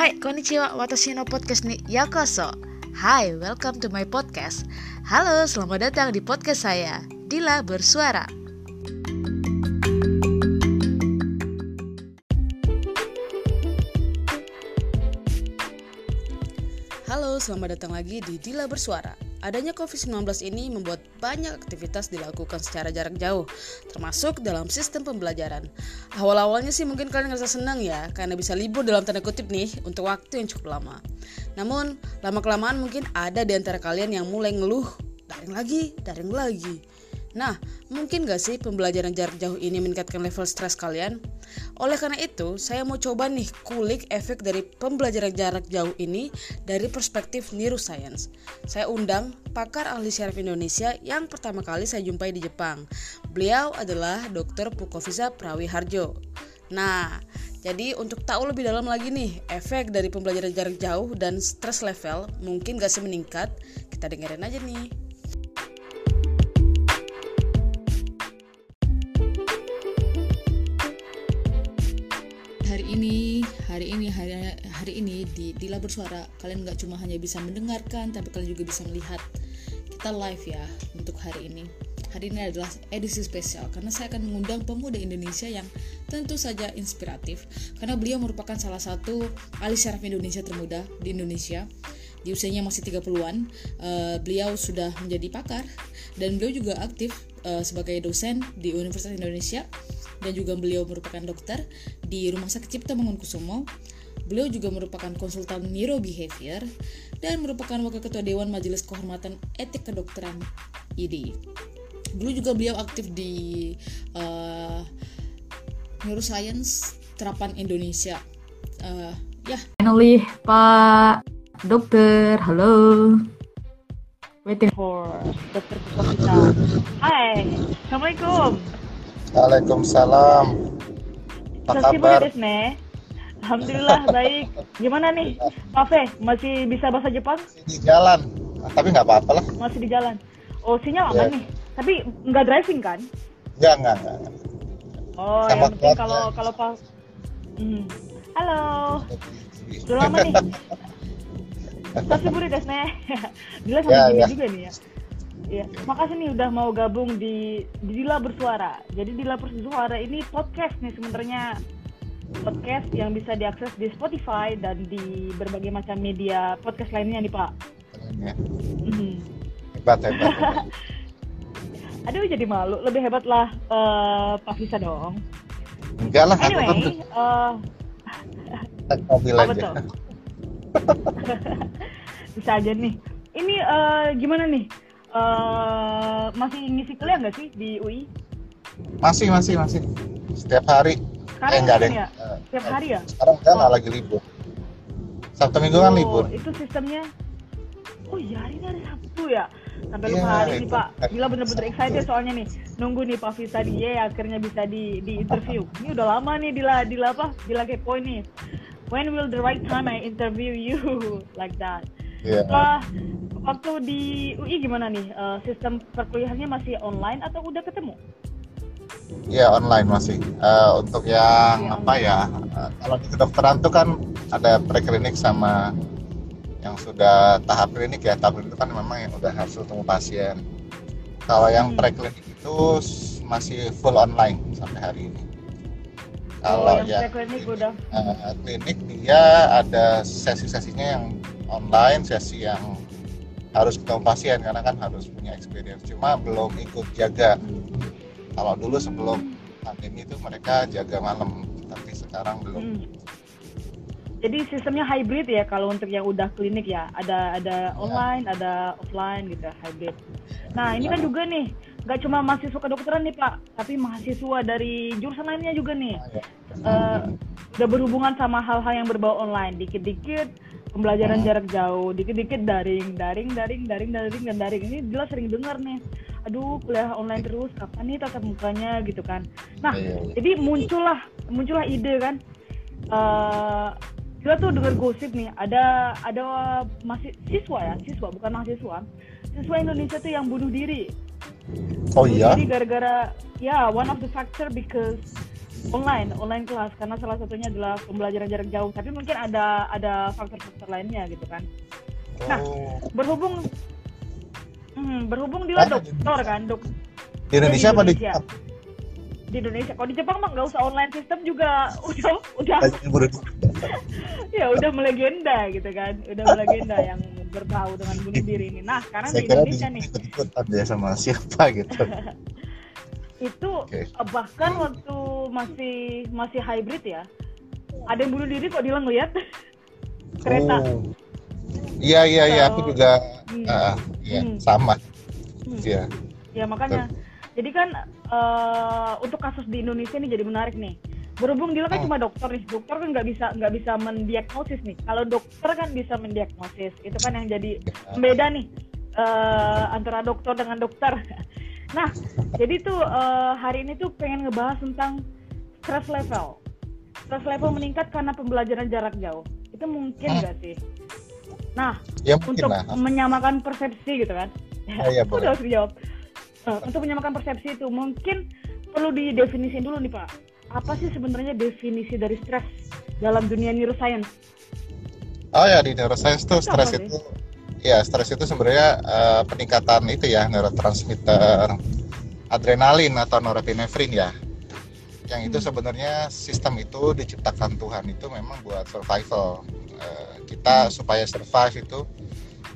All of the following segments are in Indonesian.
Hai, konnichiwa, watashi no podcast ni. Yakoso Hai, welcome to my podcast. Halo, selamat datang di podcast saya Dila Bersuara. Halo, selamat datang lagi di Dila Bersuara. Adanya COVID-19 ini membuat banyak aktivitas dilakukan secara jarak jauh, termasuk dalam sistem pembelajaran. Awal-awalnya sih mungkin kalian ngerasa senang ya, karena bisa libur dalam tanda kutip nih untuk waktu yang cukup lama. Namun, lama-kelamaan mungkin ada di antara kalian yang mulai ngeluh, daring lagi, daring lagi. Nah, mungkin gak sih pembelajaran jarak jauh ini meningkatkan level stres kalian? Oleh karena itu, saya mau coba nih kulik efek dari pembelajaran jarak jauh ini dari perspektif neuroscience. Saya undang pakar ahli syaraf Indonesia yang pertama kali saya jumpai di Jepang. Beliau adalah Dr. Pukovisa Prawiharjo. Nah, jadi untuk tahu lebih dalam lagi nih efek dari pembelajaran jarak jauh dan stress level mungkin gak sih meningkat, kita dengerin aja nih. Ini hari ini hari hari ini di Dila bersuara kalian nggak cuma hanya bisa mendengarkan tapi kalian juga bisa melihat. Kita live ya untuk hari ini. Hari ini adalah edisi spesial karena saya akan mengundang pemuda Indonesia yang tentu saja inspiratif. Karena beliau merupakan salah satu ahli syaraf Indonesia termuda di Indonesia. Di usianya masih 30-an uh, beliau sudah menjadi pakar dan beliau juga aktif uh, sebagai dosen di Universitas Indonesia dan juga beliau merupakan dokter di Rumah Sakit Cipta Mangunkusumo. Beliau juga merupakan konsultan neurobehavior dan merupakan wakil ketua Dewan Majelis Kehormatan Etik Kedokteran ID. Dulu juga beliau aktif di uh, neuroscience terapan Indonesia. Uh, ya. Yeah. Finally, Pak Dokter, halo. Waiting for Dokter Pukofita. Hai, Assalamualaikum. Waalaikumsalam. Apa kabar? Alhamdulillah baik. Gimana nih, Pafe? Masih bisa bahasa Jepang? Masih di jalan, tapi nggak apa-apa lah. Masih di jalan. Oh, sinyal aman yeah. nih. Tapi nggak driving kan? Nggak, nggak, nggak. Oh, Sama yang penting kalau kalau Pak. Hmm. Halo. Sudah lama nih. Sasiburi desu ne. Gila sama ya, ya. juga nih ya. Ya, makasih nih udah mau gabung di, di Dila Bersuara. Jadi Dila Bersuara ini podcast nih sebenarnya podcast yang bisa diakses di Spotify dan di berbagai macam media podcast lainnya nih Pak. Ya. Mm. Hebat, hebat. hebat. Aduh jadi malu, lebih hebat lah uh, Pak Visa dong. Enggak lah, anyway, aku uh, mobil aja. bisa aja nih. Ini uh, gimana nih? Uh, masih ngisi kuliah nggak sih di UI? Masih, masih, masih. Setiap hari. Sekarang eh, enggak deh. Ya? Setiap hari ya? Sekarang kan oh. lagi libur. Sabtu minggu kan oh, kan libur. Itu sistemnya. Oh iya, hari ini hari Sabtu ya? Sampai yeah, lupa hari ini Pak. Gila bener-bener excited soalnya nih. Nunggu nih Pak Visa di Ye akhirnya bisa di di interview. Ini udah lama nih di di apa? Di kepo nih. When will the right time I interview you like that? Yeah. Uh, waktu di UI gimana nih? Uh, sistem perkuliahannya masih online atau udah ketemu? Ya online masih. Uh, untuk yang ya, apa ya? Uh, kalau di kedokteran tuh kan ada preklinik sama yang sudah tahap klinik ya. Tahap klinik itu kan memang yang udah harus ketemu pasien. Kalau yang hmm. preklinik itu masih full online sampai hari ini kalau oh, yang, klinik udah uh, klinik dia ada sesi-sesinya yang online sesi yang harus ketemu pasien karena kan harus punya experience. Cuma belum ikut jaga. Kalau dulu sebelum pandemi itu mereka jaga malam tapi sekarang belum. Hmm. jadi sistemnya hybrid ya kalau untuk yang udah klinik ya. Ada ada ya. online ada offline gitu hybrid. Nah ini kan juga nih nggak cuma mahasiswa kedokteran nih pak tapi mahasiswa dari jurusan lainnya juga nih. Uh, udah berhubungan sama hal-hal yang berbau online. Dikit-dikit pembelajaran jarak jauh dikit-dikit daring daring daring daring daring dan daring. Ini jelas sering dengar nih. Aduh kuliah online terus kapan nih tatap mukanya gitu kan. Nah iya, iya. jadi muncullah muncullah ide kan. Uh, kita tuh dengar gosip nih ada ada masih siswa ya siswa bukan mahasiswa. Siswa Indonesia tuh yang bunuh diri. Oh iya. Jadi gara-gara ya yeah, one of the factor because online online kelas karena salah satunya adalah pembelajaran jarak jauh tapi mungkin ada ada faktor-faktor lainnya gitu kan Nah, Oh. berhubung hmm, berhubung dia Ah, dokter kan dok di Indonesia apa di. Jepang? di Indonesia kalau di Jepang mah nggak usah online system juga udah udah ya udah melegenda gitu kan udah melegenda yang berbau dengan bunuh diri ini nah sekarang Saya di kira di Indonesia nih ikut-ikutan dia sama siapa gitu. itu eh, bahkan waktu masih masih hybrid ya ada yang bunuh diri kok dia ngeliat kereta Oh. Iya iya iya aku juga Hmm. ah, iya Hmm. sama. Hmm. Iya. Ya makanya. Jadi kan eh, untuk kasus di Indonesia ini jadi menarik nih. Berhubung dia kan Hmm. cuma dokter nih, dokter kan nggak bisa nggak bisa mendiagnosis nih. Kalau dokter kan bisa mendiagnosis, itu kan yang jadi beda nih eh, antara dokter dengan dokter. Nah, jadi tuh eh, hari ini tuh pengen ngebahas tentang stress level. Stress level meningkat karena pembelajaran jarak jauh. Itu mungkin Hmm. nggak sih? Nah, Ya untuk lah. menyamakan persepsi gitu kan Oh, iya, boleh. udah harus dijawab Eh, untuk menyamakan persepsi itu mungkin perlu didefinisin dulu nih pak apa sih sebenarnya definisi dari stres dalam dunia neuroscience Oh ya di neuroscience tuh Itu stres itu ya stres itu sebenarnya eh, peningkatan itu ya neurotransmitter adrenalin atau norepinefrin ya. Yang itu Hmm. sebenarnya sistem itu diciptakan Tuhan itu memang buat survival. Eh, kita Hmm. supaya survive itu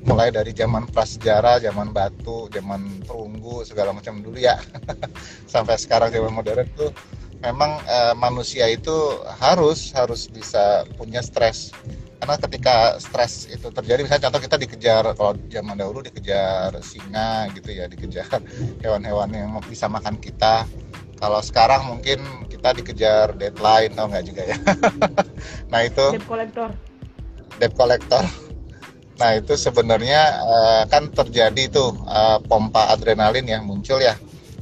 mulai dari zaman prasejarah, zaman batu, zaman perunggu segala macam dulu ya. Sampai sekarang zaman modern tuh memang eh, manusia itu harus harus bisa punya stres karena ketika stres itu terjadi misalnya contoh kita dikejar kalau zaman dahulu dikejar singa gitu ya dikejar hewan-hewan yang bisa makan kita kalau sekarang mungkin kita dikejar deadline tau nggak juga ya? Nah itu debt collector. Debt collector. Nah itu sebenarnya eh, kan terjadi tuh eh, pompa adrenalin yang muncul ya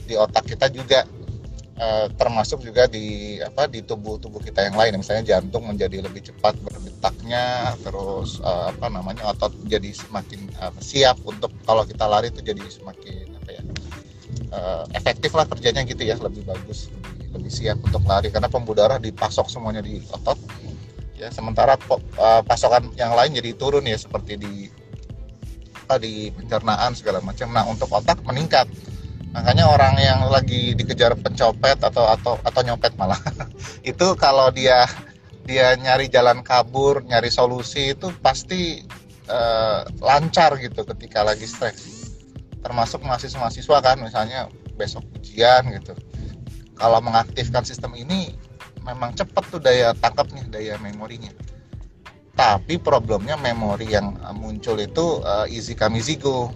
di otak kita juga. Eh, termasuk juga di apa di tubuh-tubuh kita yang lain. Misalnya jantung menjadi lebih cepat berdetaknya terus eh, apa namanya otot jadi semakin eh, siap untuk kalau kita lari itu jadi semakin apa ya eh, efektif lah kerjanya gitu ya lebih bagus lebih, siap untuk lari karena pembuluh darah dipasok semuanya di otot. Ya sementara eh, pasokan yang lain jadi turun ya seperti di apa di pencernaan segala macam. Nah untuk otak meningkat. Makanya orang yang lagi dikejar pencopet atau atau atau nyopet malah itu kalau dia dia nyari jalan kabur nyari solusi itu pasti eh, lancar gitu ketika lagi stres termasuk mahasiswa-mahasiswa kan misalnya besok ujian gitu. Kalau mengaktifkan sistem ini memang cepat tuh daya tangkapnya daya memorinya. Tapi problemnya memori yang eh, muncul itu eh, easy come easy go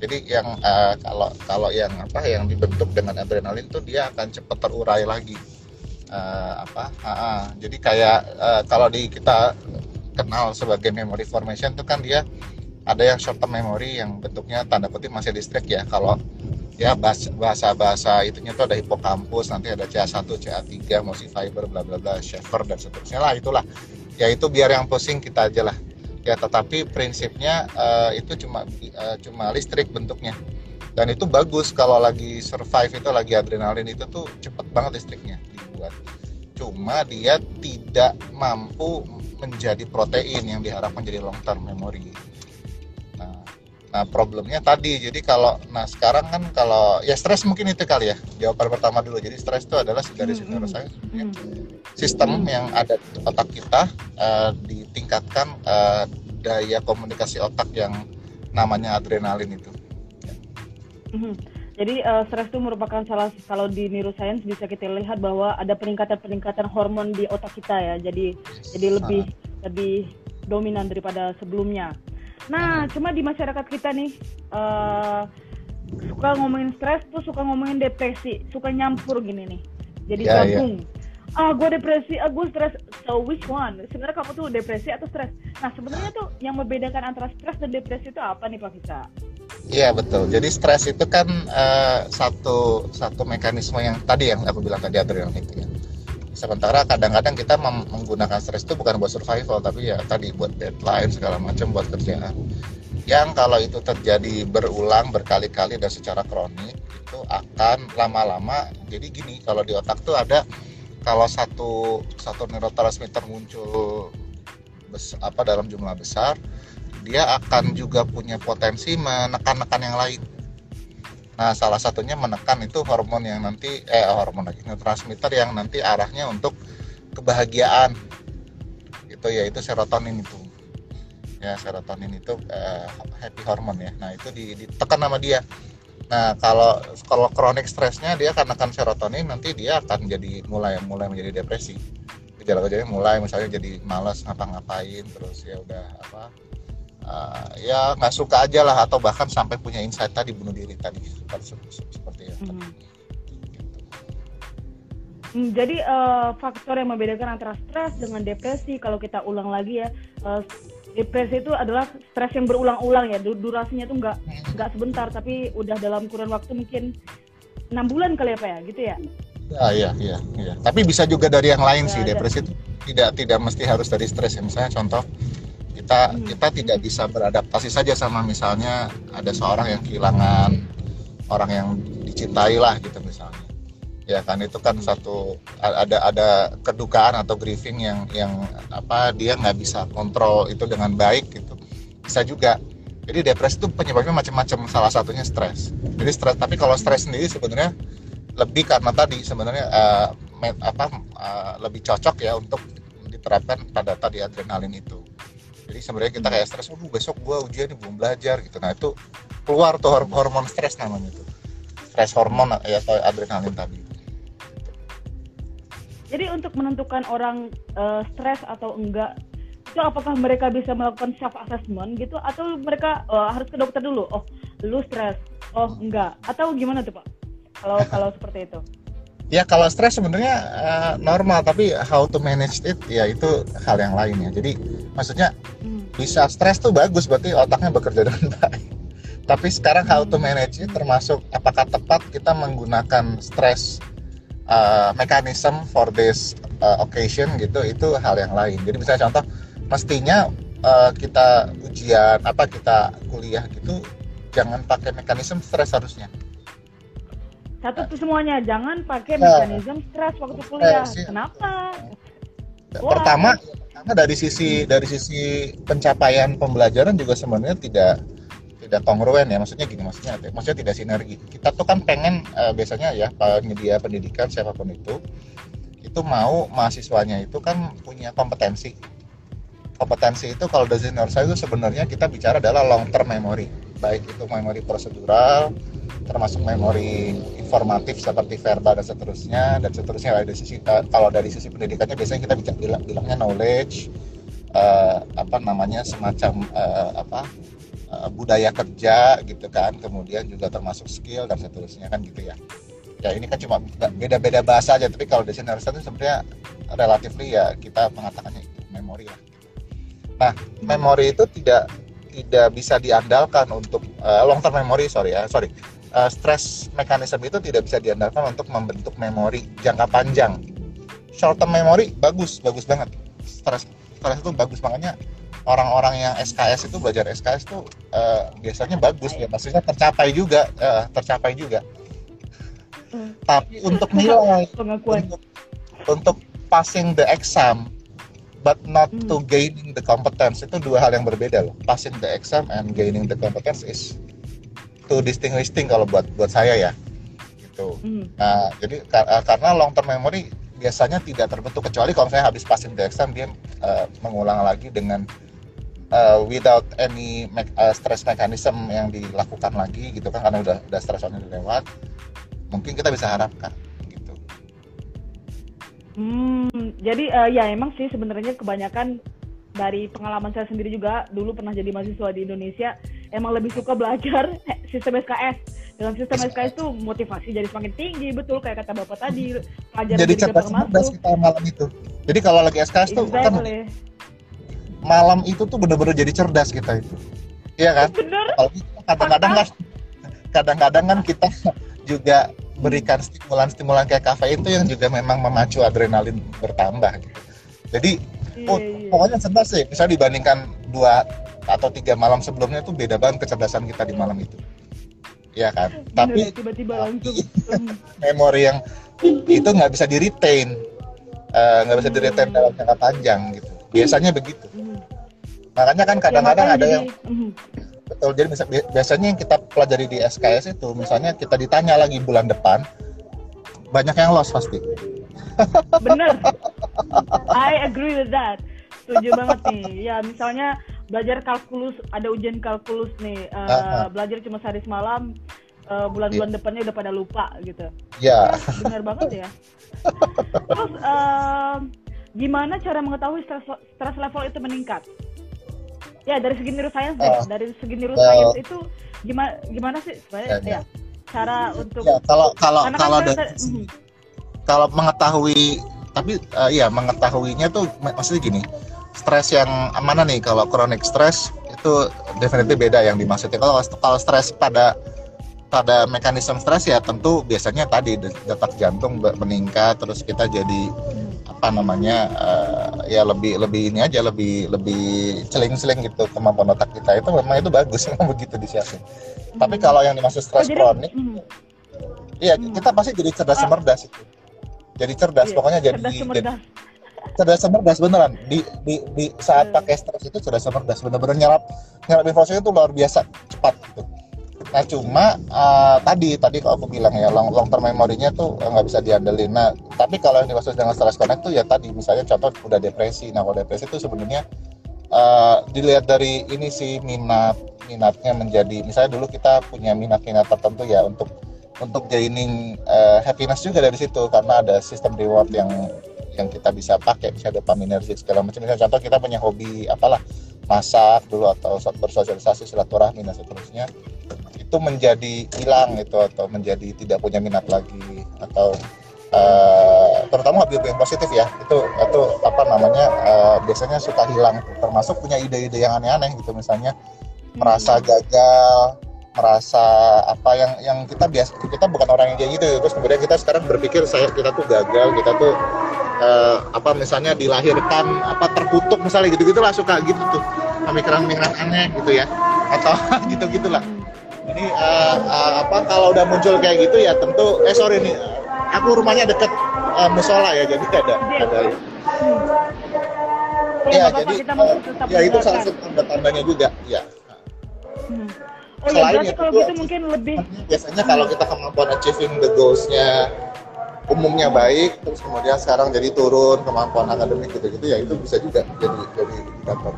jadi yang eh, kalau kalau yang apa yang dibentuk dengan adrenalin itu dia akan cepat terurai lagi. Eh, apa? Ah, ah. jadi kayak eh, kalau di kita kenal sebagai memory formation itu kan dia ada yang short term memory yang bentuknya tanda kutip masih distrik ya. Kalau ya bahasa bahasa itunya tuh ada hippocampus nanti ada CA1 CA3 mosi fiber bla bla bla Schaeffer dan seterusnya lah itulah. Ya itu biar yang pusing kita aja lah. Ya tetapi prinsipnya eh, itu cuma eh, cuma listrik bentuknya. Dan itu bagus kalau lagi survive itu lagi adrenalin itu tuh cepet banget listriknya dibuat. Cuma dia tidak mampu menjadi protein yang diharapkan jadi long term memory nah problemnya tadi jadi kalau nah sekarang kan kalau ya stres mungkin itu kali ya jawaban pertama dulu jadi stres itu adalah dari Hmm, hmm. neuroscience Hmm. sistem yang ada di otak kita eh, ditingkatkan eh, daya komunikasi otak yang namanya adrenalin itu. Mhm. Jadi eh, stres itu merupakan salah kalau di neuroscience bisa kita lihat bahwa ada peningkatan-peningkatan hormon di otak kita ya. Jadi jadi lebih lebih dominan daripada sebelumnya. Nah, cuma di masyarakat kita nih eh, suka ngomongin stres tuh suka ngomongin depresi, suka nyampur gini nih. Jadi Ya, gabung. Ah, gue depresi, ah gue stres. So which one? Sebenarnya kamu tuh depresi atau stres? Nah, sebenarnya tuh yang membedakan antara stres dan depresi itu apa nih Pak Fisa? Iya betul. Jadi stres itu kan eh, satu satu mekanisme yang tadi yang aku bilang tadi adrenalin itu ya. Sementara kadang-kadang kita menggunakan stres itu bukan buat survival tapi ya tadi buat deadline segala macam buat kerjaan. Yang kalau itu terjadi berulang berkali-kali dan secara kronik itu akan lama-lama jadi gini kalau di otak tuh ada kalau satu satu neurotransmitter muncul bes, apa dalam jumlah besar dia akan juga punya potensi menekan-nekan yang lain nah salah satunya menekan itu hormon yang nanti eh hormon lagi neurotransmitter yang nanti arahnya untuk kebahagiaan. Itu yaitu serotonin itu. Ya serotonin itu uh, happy hormone ya. Nah itu ditekan sama dia. Nah kalau kalau kronik stresnya dia karena kan serotonin nanti dia akan jadi mulai mulai menjadi depresi. Gejala-gejalanya mulai misalnya jadi malas ngapa-ngapain terus ya udah apa uh, ya nggak suka aja lah atau bahkan sampai punya insight tadi bunuh diri tadi seperti, seperti itu. Mm -hmm. Hmm, jadi uh, faktor yang membedakan antara stres dengan depresi kalau kita ulang lagi ya uh, depresi itu adalah stres yang berulang-ulang ya durasinya tuh nggak nggak sebentar tapi udah dalam kurun waktu mungkin enam bulan kali ya pak ya gitu ya? Ya iya iya iya tapi bisa juga dari yang lain ya, sih depresi itu tidak tidak mesti harus dari stres. Ya misalnya contoh kita hmm. kita tidak bisa beradaptasi saja sama misalnya ada seorang yang kehilangan orang yang dicintai lah gitu misalnya. Ya kan itu kan satu ada ada kedukaan atau grieving yang yang apa dia nggak bisa kontrol itu dengan baik gitu. Bisa juga. Jadi depresi itu penyebabnya macam-macam salah satunya stres. Jadi stres tapi kalau stres sendiri sebenarnya lebih karena tadi sebenarnya uh, apa uh, lebih cocok ya untuk diterapkan pada tadi adrenalin itu jadi sebenarnya kita kayak stres, oh besok gua ujian nih belum belajar gitu. Nah itu keluar tuh hormon stres namanya itu, stres hormon ya atau adrenalin tadi. Jadi untuk menentukan orang uh, stres atau enggak itu apakah mereka bisa melakukan self assessment gitu atau mereka uh, harus ke dokter dulu? Oh, lu stres. Oh, enggak. Atau gimana tuh, Pak? Kalau kalau seperti itu. Ya kalau stres sebenarnya uh, normal tapi how to manage it ya itu hal yang lain ya. Jadi maksudnya hmm. bisa stres tuh bagus berarti otaknya bekerja dengan baik. Tapi sekarang how to manage it termasuk apakah tepat kita menggunakan stres uh, mechanism for this uh, occasion gitu itu hal yang lain jadi misalnya contoh mestinya uh, kita ujian apa kita kuliah gitu jangan pakai mekanisme stres harusnya satu tuh semuanya jangan pakai nah, mekanisme stres waktu kuliah. Eh, kenapa? Pertama karena dari sisi dari sisi pencapaian pembelajaran juga sebenarnya tidak tidak kongruen ya. Maksudnya gini maksudnya maksudnya tidak sinergi. Kita tuh kan pengen uh, biasanya ya penyedia pendidikan siapa pun itu itu mau mahasiswanya itu kan punya kompetensi. Kompetensi itu kalau dari senior saya itu sebenarnya kita bicara adalah long term memory. Baik itu memori prosedural termasuk memori informatif seperti verbal dan seterusnya dan seterusnya. Dari sisi kalau dari sisi pendidikannya biasanya kita bicara bilangnya knowledge uh, apa namanya semacam uh, apa uh, budaya kerja gitu kan. Kemudian juga termasuk skill dan seterusnya kan gitu ya. Ya ini kan cuma beda-beda bahasa aja tapi kalau desain itu sebenarnya relatif ya kita mengatakannya itu memori lah nah memori itu tidak tidak bisa diandalkan untuk uh, long term memory sorry ya sorry uh, stress mechanism itu tidak bisa diandalkan untuk membentuk memori jangka panjang. Short term memory bagus bagus banget. Stress stress itu bagus. Makanya orang-orang yang SKS itu belajar SKS itu uh, biasanya bagus. Ya maksudnya tercapai juga uh, tercapai juga. Hmm. tapi untuk nilai untuk, untuk passing the exam but not hmm. to gaining the competence itu dua hal yang berbeda loh. Passing the exam and gaining the competence is two distinct thing kalau buat buat saya ya gitu hmm. nah jadi kar karena long term memory biasanya tidak terbentuk kecuali kalau saya habis passing the exam dia uh, mengulang lagi dengan uh, without any me uh, stress mechanism yang dilakukan lagi gitu kan karena udah udah stressornya lewat mungkin kita bisa harapkan gitu. Hmm, jadi uh, ya emang sih sebenarnya kebanyakan dari pengalaman saya sendiri juga dulu pernah jadi mahasiswa di Indonesia emang lebih suka belajar sistem SKS dalam sistem SKS itu motivasi jadi semakin tinggi betul kayak kata bapak tadi pelajaran jadi cerdas cerdas kita malam itu. Jadi kalau lagi SKS exactly. tuh kan malam itu tuh bener-bener jadi cerdas kita itu. Iya kan? Kadang-kadang kan kadang-kadang kan kita juga berikan stimulan-stimulan kayak kafein itu yang juga memang memacu adrenalin bertambah gitu. Jadi iya, oh, iya. pokoknya cerdas sih. Bisa dibandingkan dua atau tiga malam sebelumnya itu beda banget kecerdasan kita di malam itu Iya kan tapi tiba-tiba langsung memori yang itu nggak bisa di retain eh, nggak bisa di retain dalam jangka panjang gitu biasanya begitu makanya kan Ya, kadang-kadang ada jadi- yang mhm. betul jadi bisa- bi- biasanya yang kita pelajari di SKS itu misalnya kita ditanya lagi bulan depan banyak yang lost pasti Bener. I agree with that. Setuju banget nih. Ya misalnya belajar kalkulus, ada ujian kalkulus nih. eh, Ah, ah. Belajar cuma sehari semalam, eh, bulan-bulan depannya udah pada lupa gitu. ya Bener banget ya. Terus em, gimana cara mengetahui stress, stress level itu meningkat? Ya dari segi neuroscience deh. Ah. Dari segi neuroscience Well. itu gimana gimana sih Ya, sebenarnya ya. ya cara untuk ya kalau kalau karena kan kalau dari mhm. kalau mengetahui tapi eh, ya mengetahuinya tuh mak- maksudnya gini stres yang mana nih kalau chronic stress itu definitely beda yang dimaksudnya kalau kalau stres pada pada mekanisme stres ya tentu biasanya tadi de- detak jantung meningkat terus kita jadi apa namanya eh, ya lebih lebih ini aja lebih lebih celing-celing gitu kemampuan otak kita itu memang itu bagus memang begitu disiapin tapi Mhm. kalau yang dimaksud Oh, stres kronik mhm. Iya, Hmm. kita pasti jadi cerdas Ah. semerdas itu. Jadi cerdas, Iya, pokoknya jadi cerdas jadi cerdas semerdas beneran. Di di di saat Hmm. pakai stres itu cerdas semerdas, bener-bener nyerap nyerap informasi itu luar biasa cepat gitu. Nah cuma eh, tadi tadi kalau aku bilang ya long long term memorinya tuh eh, nggak bisa diandelin. Nah tapi kalau yang dimaksud dengan stress connect tuh ya tadi misalnya contoh udah depresi. Nah kalau depresi itu sebenarnya eh, dilihat dari ini sih minat minatnya menjadi misalnya dulu kita punya minat-minat tertentu ya untuk untuk gaining eh, happiness juga dari situ karena ada sistem reward yang yang kita bisa pakai misalnya dopaminergic segala macam. Misalnya contoh kita punya hobi apalah masak dulu atau so- bersosialisasi silaturahmi dan seterusnya itu menjadi hilang itu atau menjadi tidak punya minat lagi atau eh, terutama hobi yang positif ya. Itu itu apa namanya eh, biasanya suka hilang termasuk punya ide-ide yang aneh-aneh gitu. Misalnya merasa gagal merasa apa yang yang kita biasa kita bukan orang yang kayak gitu. Terus kemudian kita sekarang berpikir saya kita tuh gagal kita tuh eh, apa misalnya dilahirkan apa terkutuk misalnya gitu gitulah suka gitu tuh. Pemikiran-pemikiran aneh gitu ya. Atau gitu gitulah jadi eh, eh, apa kalau udah muncul kayak gitu ya tentu eh sorry nih aku rumahnya deket eh, musola ya jadi ada ada. Ya, ya jadi kita tetap ya itu salah satu tanda-tandanya juga ya. Hmm. Oh ya, Selain berarti itu, kalau gitu mungkin lebih biasanya kalau kita kemampuan achieving the goals-nya umumnya baik terus kemudian sekarang jadi turun kemampuan akademik gitu-gitu ya itu bisa juga jadi jadi indikator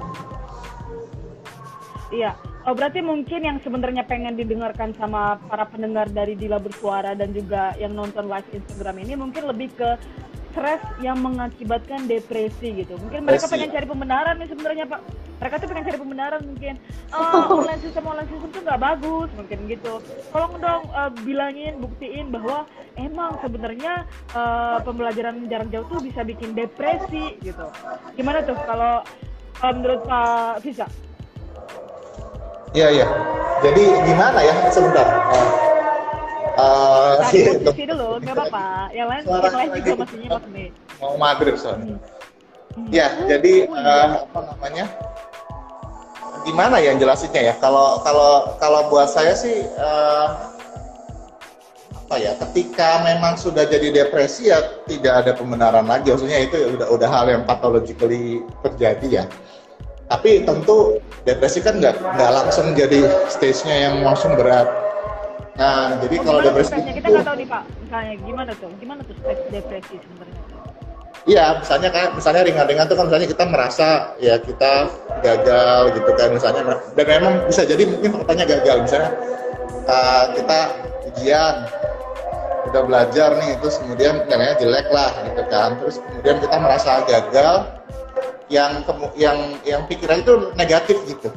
Iya. Oh, berarti mungkin yang sebenarnya pengen didengarkan sama para pendengar dari Dila Bersuara dan juga yang nonton live Instagram ini mungkin lebih ke stres yang mengakibatkan depresi gitu. Mungkin mereka Depresi, pengen cari pembenaran nih sebenarnya Pak. Mereka tuh pengen cari pembenaran mungkin "Ah, online system online system tuh nggak bagus mungkin gitu. Tolong dong eh, bilangin, buktiin bahwa emang sebenarnya eh, pembelajaran jarak jauh tuh bisa bikin depresi gitu. Gimana tuh kalau kalau menurut Pak Visa? iya iya jadi gimana ya sebentar Eh, Tadi iya, posisi dulu, nggak apa-apa. Yang lain, Suara yang lain juga masih nyimak nih. mau maghrib soalnya Hmm. ya jadi eh, apa namanya? Gimana ya jelasinnya ya? Kalau kalau kalau buat saya sih eh, apa ya? Ketika memang sudah jadi depresi ya tidak ada pembenaran lagi. Maksudnya itu ya udah udah hal yang pathologically terjadi ya. Tapi tentu depresi kan nggak nggak langsung jadi stage-nya yang langsung berat nah jadi Oh, kalau depresi stresnya? Kita itu nggak tahu nih Pak, misalnya gimana tuh? Gimana tuh stres depresi sebenarnya? Iya, misalnya kayak misalnya ringan-ringan tuh kan misalnya kita merasa ya kita gagal gitu kan misalnya dan memang bisa jadi mungkin faktanya gagal misalnya uh, kita ujian udah belajar nih terus kemudian nilainya jelek lah gitu kan terus kemudian kita merasa gagal yang yang yang pikiran itu negatif gitu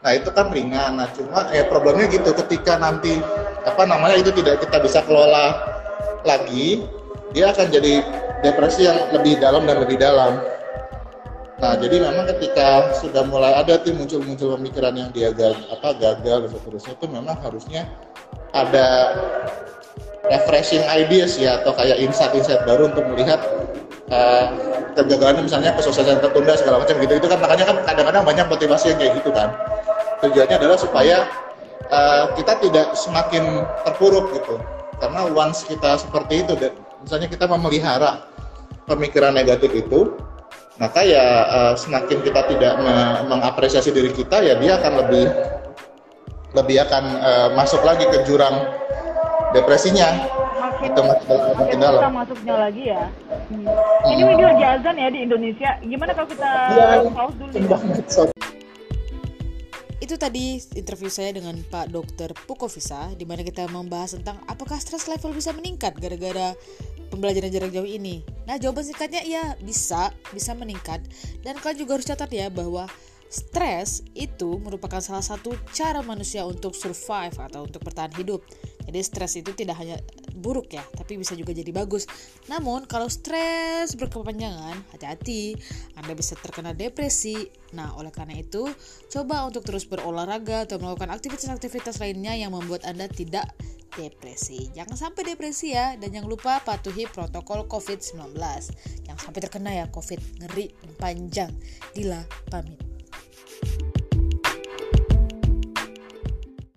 nah itu kan ringan. Nah cuma ya problemnya gitu. Ketika nanti apa namanya itu tidak kita bisa kelola lagi dia akan jadi depresi yang lebih dalam dan lebih dalam. Nah jadi memang ketika sudah mulai ada tuh muncul-muncul pemikiran yang dia gagal, apa gagal dan seterusnya itu memang harusnya ada refreshing ideas ya atau kayak insight-insight baru untuk melihat uh, kegagalan misalnya kesuksesan tertunda segala macam gitu itu kan. Makanya kan kadang-kadang banyak motivasi yang kayak gitu kan tujuannya adalah supaya uh, kita tidak semakin terpuruk gitu. Karena once kita seperti itu dan misalnya kita memelihara pemikiran negatif itu maka ya uh, semakin kita tidak me mengapresiasi diri kita ya dia akan lebih lebih akan uh, masuk lagi ke jurang depresinya. Makin itu makin, makin dalam susah masuknya lagi ya. Hmm. ini video jazan ya di Indonesia. Gimana kalau kita Ya, pause dulu ya? Itu tadi interview saya dengan Pak Dr. Pukovisa di mana kita membahas tentang apakah stress level bisa meningkat gara-gara pembelajaran jarak jauh ini. Nah, jawaban singkatnya ya bisa, bisa meningkat. Dan kalian juga harus catat ya bahwa stres itu merupakan salah satu cara manusia untuk survive atau untuk bertahan hidup. Jadi stres itu tidak hanya buruk ya, tapi bisa juga jadi bagus. Namun kalau stres berkepanjangan, hati-hati, Anda bisa terkena depresi. Nah, oleh karena itu, coba untuk terus berolahraga atau melakukan aktivitas-aktivitas lainnya yang membuat Anda tidak depresi. Jangan sampai depresi ya, dan jangan lupa patuhi protokol COVID-19. Jangan sampai terkena ya COVID, ngeri, panjang. Dila pamit.